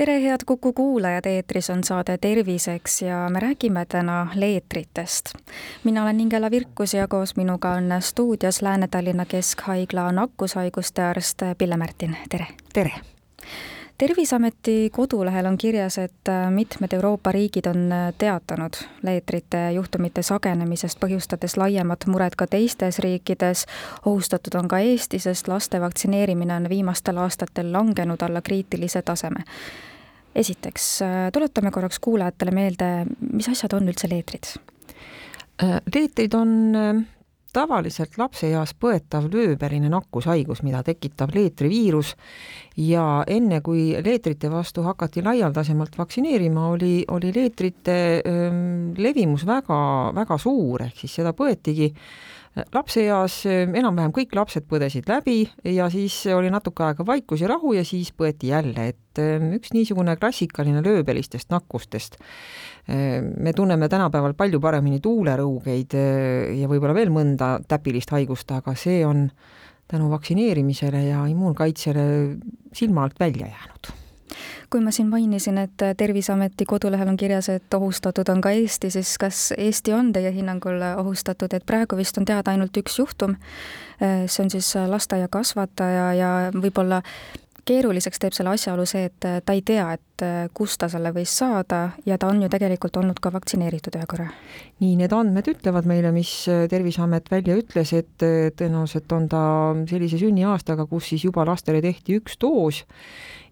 tere, head Kuku kuulajad, eetris on saade Terviseks ja me räägime täna leetritest. mina olen Ingela Virkus ja koos minuga on stuudios Lääne-Tallinna Keskhaigla nakkushaiguste arst Pille Märtin, tere! tere! terviseameti kodulehel on kirjas, et mitmed Euroopa riigid on teatanud leetrite juhtumite sagenemisest, põhjustades laiemat muret ka teistes riikides. ohustatud on ka Eesti, sest laste vaktsineerimine on viimastel aastatel langenud alla kriitilise taseme esiteks tuletame korraks kuulajatele meelde, mis asjad on üldse leetrid? leetrid on tavaliselt lapseeas põetav lööpärine nakkushaigus, mida tekitab leetriviirus ja enne, kui leetrite vastu hakati laialdasemalt vaktsineerima, oli, oli leetrite öö, levimus väga, väga suur, ehk siis seda põetigi lapseeas enam-vähem kõik lapsed põdesid läbi ja siis oli natuke aega vaikus ja rahu ja siis põeti jälle, et üks niisugune klassikaline lööbelistest nakkustest. me tunneme tänapäeval palju paremini tuulerõugeid ja võib-olla veel mõnda täpilist haigust, aga see on tänu vaktsineerimisele ja immuunkaitsele silma alt välja jäänud kui ma siin mainisin, et Terviseameti kodulehel on kirjas, et ohustatud on ka Eesti, siis kas Eesti on teie hinnangul ohustatud, et praegu vist on teada ainult üks juhtum, see on siis lasteaiakasvataja ja võib-olla keeruliseks teeb selle asjaolu see, et ta ei tea, et kust ta selle võis saada ja ta on ju tegelikult olnud ka vaktsineeritud ühe korra. nii, need andmed ütlevad meile, mis Terviseamet välja ütles, et tõenäoliselt on ta sellise sünniaastaga, kus siis juba lastele tehti üks doos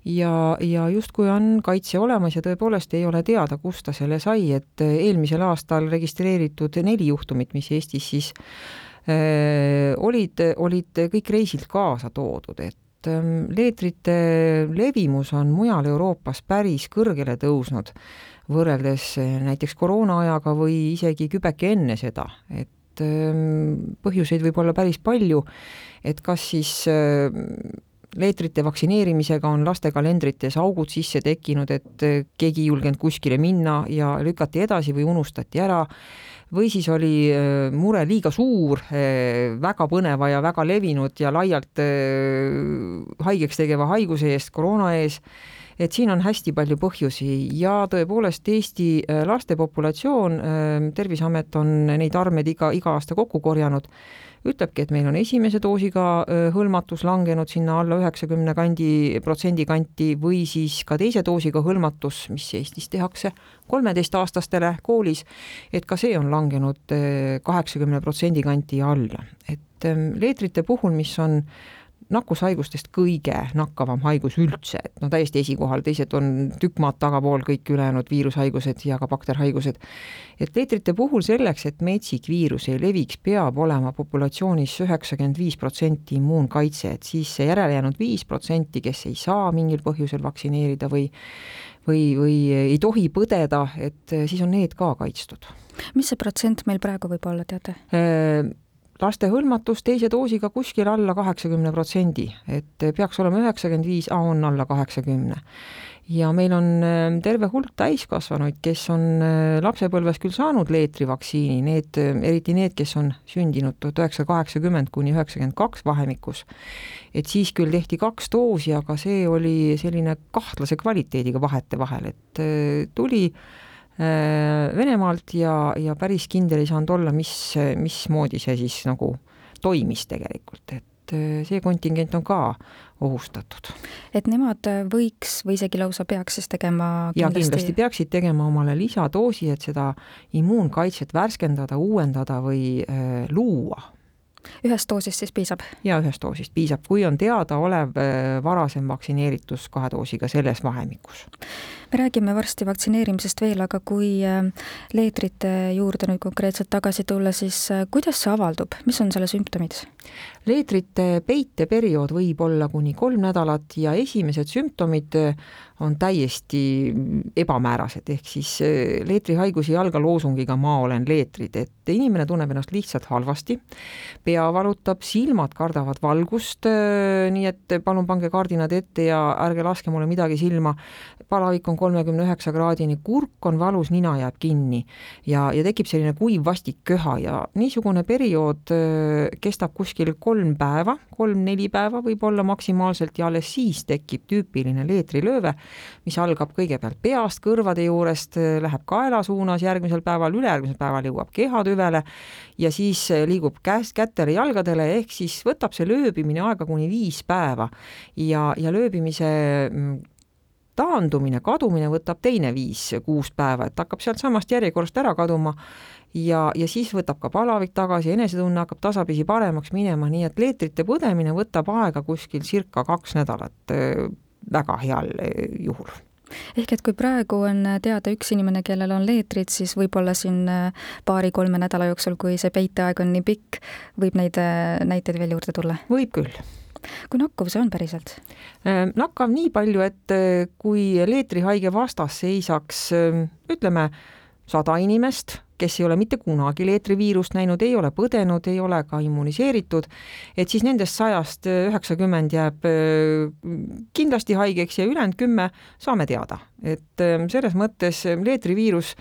ja, ja justkui on kaitse olemas ja tõepoolest ei ole teada, kust ta selle sai, et eelmisel aastal registreeritud neli juhtumit, mis Eestis siis äh, olid, olid kõik reisilt kaasa toodud, et ähm, leetrite levimus on mujal Euroopas päris kõrgele tõusnud, võrreldes näiteks koroonaajaga või isegi kübeke enne seda, et ähm, põhjuseid võib olla päris palju, et kas siis äh, leetrite vaktsineerimisega on lastekalendrites augud sisse tekkinud, et eh, keegi ei julgenud kuskile minna ja lükati edasi või unustati ära, või siis oli eh, mure liiga suur, eh, väga põneva ja väga levinud ja laialt haigeks tegeva haiguse eest, koroona ees, et siin on hästi palju põhjusi ja tõepoolest Eesti laste populatsioon, Terviseamet on neid armeid iga, iga aasta kokku korjanud ütlebki, et meil on esimese doosiga hõlmatus langenud sinna alla üheksakümne kandi, protsendi kanti või siis ka teise doosiga hõlmatus, mis Eestis tehakse kolmeteistaastastele koolis, et ka see on langenud kaheksakümne protsendi kanti alla. et leetrite puhul, mis on nakkushaigustest kõige nakkavam haigus üldse, et no täiesti esikohal, teised on tükk maad tagapool, kõik ülejäänud viirushaigused ja ka bakterhaigused. et leetrite puhul selleks, et metsikviirus ei leviks, peab olema populatsioonis üheksakümmend viis protsenti immuunkaitse, et siis see järelejäänud viis protsenti, kes ei saa mingil põhjusel vaktsineerida või või, või ei tohi põdeda, et siis on need ka kaitstud. mis see protsent meil praegu võib olla, teate? Laste hõlmatus teise doosiga kuskil alla kaheksakümne protsendi, et peaks olema üheksakümmend viis, on alla kaheksakümne. ja meil on ähm, terve hulk täiskasvanuid, kes on äh, lapsepõlves küll saanud leetrivaktsiini, need, äh, eriti need, kes on sündinud tuhat üheksasada kaheksakümmend kuni üheksakümmend kaks vahemikus, et siis küll tehti kaks doosi, aga see oli selline kahtlase kvaliteediga vahetevahel, et äh, tuli Venemaalt ja, ja päris kindel ei saanud olla, mis, mismoodi see siis nagu toimis tegelikult, et äh, see kontingent on ka ohustatud. et nemad võiks või isegi lausa peaks siis tegema kindlasti... ja kindlasti peaksid tegema omale lisadoosi, et seda immuunkaitset värskendada, uuendada või äh, luua ühest doosist siis piisab? jaa, ühest doosist piisab, kui on teadaolev äh, varasem vaktsineeritus kahe doosiga selles vahemikus. Me räägime varsti vaktsineerimisest veel, aga kui leetrite juurde nüüd konkreetselt tagasi tulla, siis kuidas see avaldub, mis on selle sümptomid? leetrite peiteperiood võib olla kuni kolm nädalat ja esimesed sümptomid on täiesti ebamäärased, ehk siis leetrihaigus ei alga loosungiga ma olen leetrid, et inimene tunneb ennast lihtsalt halvasti, pea valutab, silmad kardavad valgust, nii et palun pange kardinad ette ja ärge laske mulle midagi silma, palavik on kolmekümne üheksa kraadini, kurk on valus, nina jääb kinni. Ja, ja tekib selline kuiv vastik köha ja niisugune periood kestab kuskil kolm päeva, kolm-neli päeva võib-olla maksimaalselt ja alles siis tekib tüüpiline leetrilööve, mis algab kõigepealt peast, kõrvade juurest, läheb kaela suunas, järgmisel päeval, ülejärgmisel päeval jõuab kehatüvele ja siis liigub käest kätele, jalgadele, ehk siis võtab see lööbimine aega kuni viis päeva. Ja, ja lööbimise mm, taandumine, kadumine võtab teine viis-kuus päeva, et hakkab sealtsamast järjekorrast ära kaduma ja, ja siis võtab ka palavik tagasi, enesetunne hakkab tasapisi paremaks minema, nii et leetrite põdemine võtab aega kuskil circa kaks nädalat väga heal juhul ehk et kui praegu on teada üks inimene, kellel on leetrid, siis võib-olla siin paari-kolme nädala jooksul, kui see peiteaeg on nii pikk, võib neid näiteid veel juurde tulla? võib küll. Kui nakkav see on päriselt? nakkav nii palju, et kui leetrihaige vastas seisaks ütleme, sada inimest kes ei ole mitte kunagi leetriviirust näinud, ei ole põdenud, ei ole ka immuniseeritud, et siis nendest sajast üheksakümmend jääb äh, kindlasti haigeks ja ülejäänud kümme saame teada, et äh, selles mõttes leetriviirus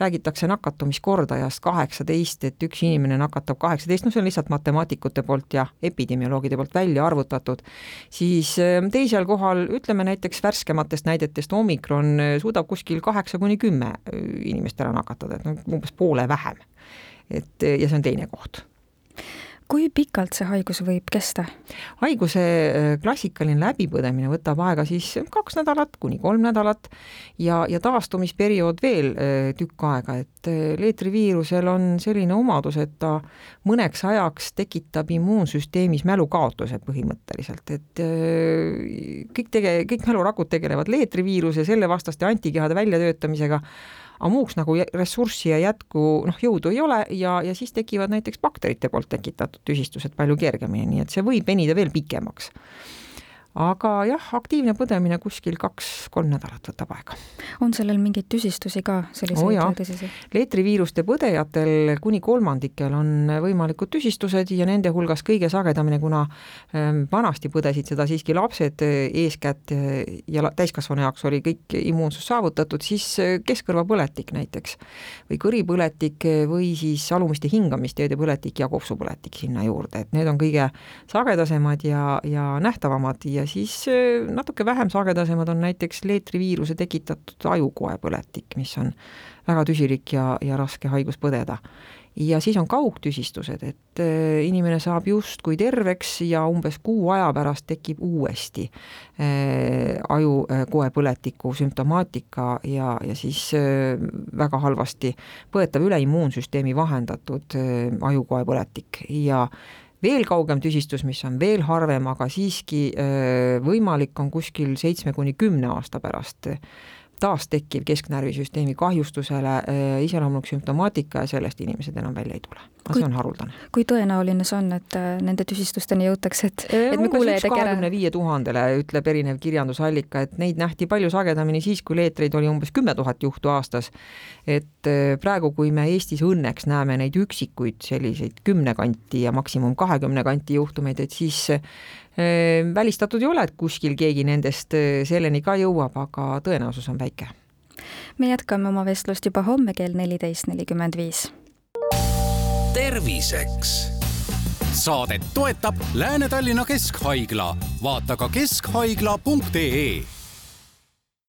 räägitakse nakatumiskordajast kaheksateist, et üks inimene nakatab kaheksateist, no see on lihtsalt matemaatikute poolt ja epidemioloogide poolt välja arvutatud, siis ähm, teisel kohal, ütleme näiteks värskematest näidetest, omikron äh, suudab kuskil kaheksa kuni kümme äh, inimest ära nakatada, et no umbes poole vähem. et ja see on teine koht kui pikalt see haigus võib kesta? haiguse äh, klassikaline läbipõdemine võtab aega siis kaks nädalat kuni kolm nädalat ja, ja taastumisperiood veel äh, tükk aega, et äh, leetriviirusel on selline omadus, et ta mõneks ajaks tekitab immuunsüsteemis mälukaotuse põhimõtteliselt, et kõik tege-, kõik mälurakud tegelevad leetriviiruse, selle vastaste antikehade väljatöötamisega aga muuks nagu ressurssi ja jätku noh, jõudu ei ole ja, ja siis tekivad näiteks bakterite poolt tekitatud tüsistused palju kergemini, nii et see võib venida veel pikemaks aga jah, aktiivne põdemine kuskil kaks-kolm nädalat võtab aega. on sellel mingeid tüsistusi ka, selliseid oh tõsisi? leetriviiruste põdejatel kuni kolmandikel on võimalikud tüsistused ja nende hulgas kõige sagedamini, kuna ähm, vanasti põdesid seda siiski lapsed äh, eeskätt äh, ja täiskasvanu jaoks oli kõik immuunsus saavutatud, siis äh, keskkõrvapõletik näiteks või kõripõletik või siis alumiste hingamisteede põletik ja kopsupõletik sinna juurde, et need on kõige sagedasemad ja, ja nähtavamad ja ja siis äh, natuke vähem sagedasemad on näiteks leetriviiruse tekitatud ajukoepõletik, mis on väga tüsilik ja, ja raske haigus põdeda. ja siis on kaugtüsistused, et äh, inimene saab justkui terveks ja umbes kuu aja pärast tekib uuesti äh, ajukoepõletiku sümptomaatika ja, ja siis väga halvasti põetav üleimmuunsüsteemi vahendatud äh, ajukoepõletik ja veel kaugem tüsistus, mis on veel harvem, aga siiski äh, võimalik, on kuskil seitsme kuni kümne aasta pärast taas tekkiv kesknärvisüsteemi kahjustusele äh, iseloomulik sümptomaatika ja sellest inimesed enam välja ei tule. aga see on haruldane. kui tõenäoline see on, et äh, nende tüsistusteni jõutakse, et, et me kuulajatega kahekümne viie tuhandele ütleb erinev kirjandusallika, et neid nähti palju sagedamini siis, kui leetreid oli umbes kümme tuhat juhtu aastas. et äh, praegu, kui me Eestis õnneks näeme neid üksikuid selliseid kümne kanti ja maksimum kahekümne kanti juhtumeid, et siis välistatud ei ole, et kuskil keegi nendest eh, selleni ka jõuab, aga tõenäosus on väike. me jätkame oma vestlust juba homme kell neliteist nelikümmend viis. terviseks saadet toetab Lääne-Tallinna Keskhaigla, vaata ka keskhaigla.ee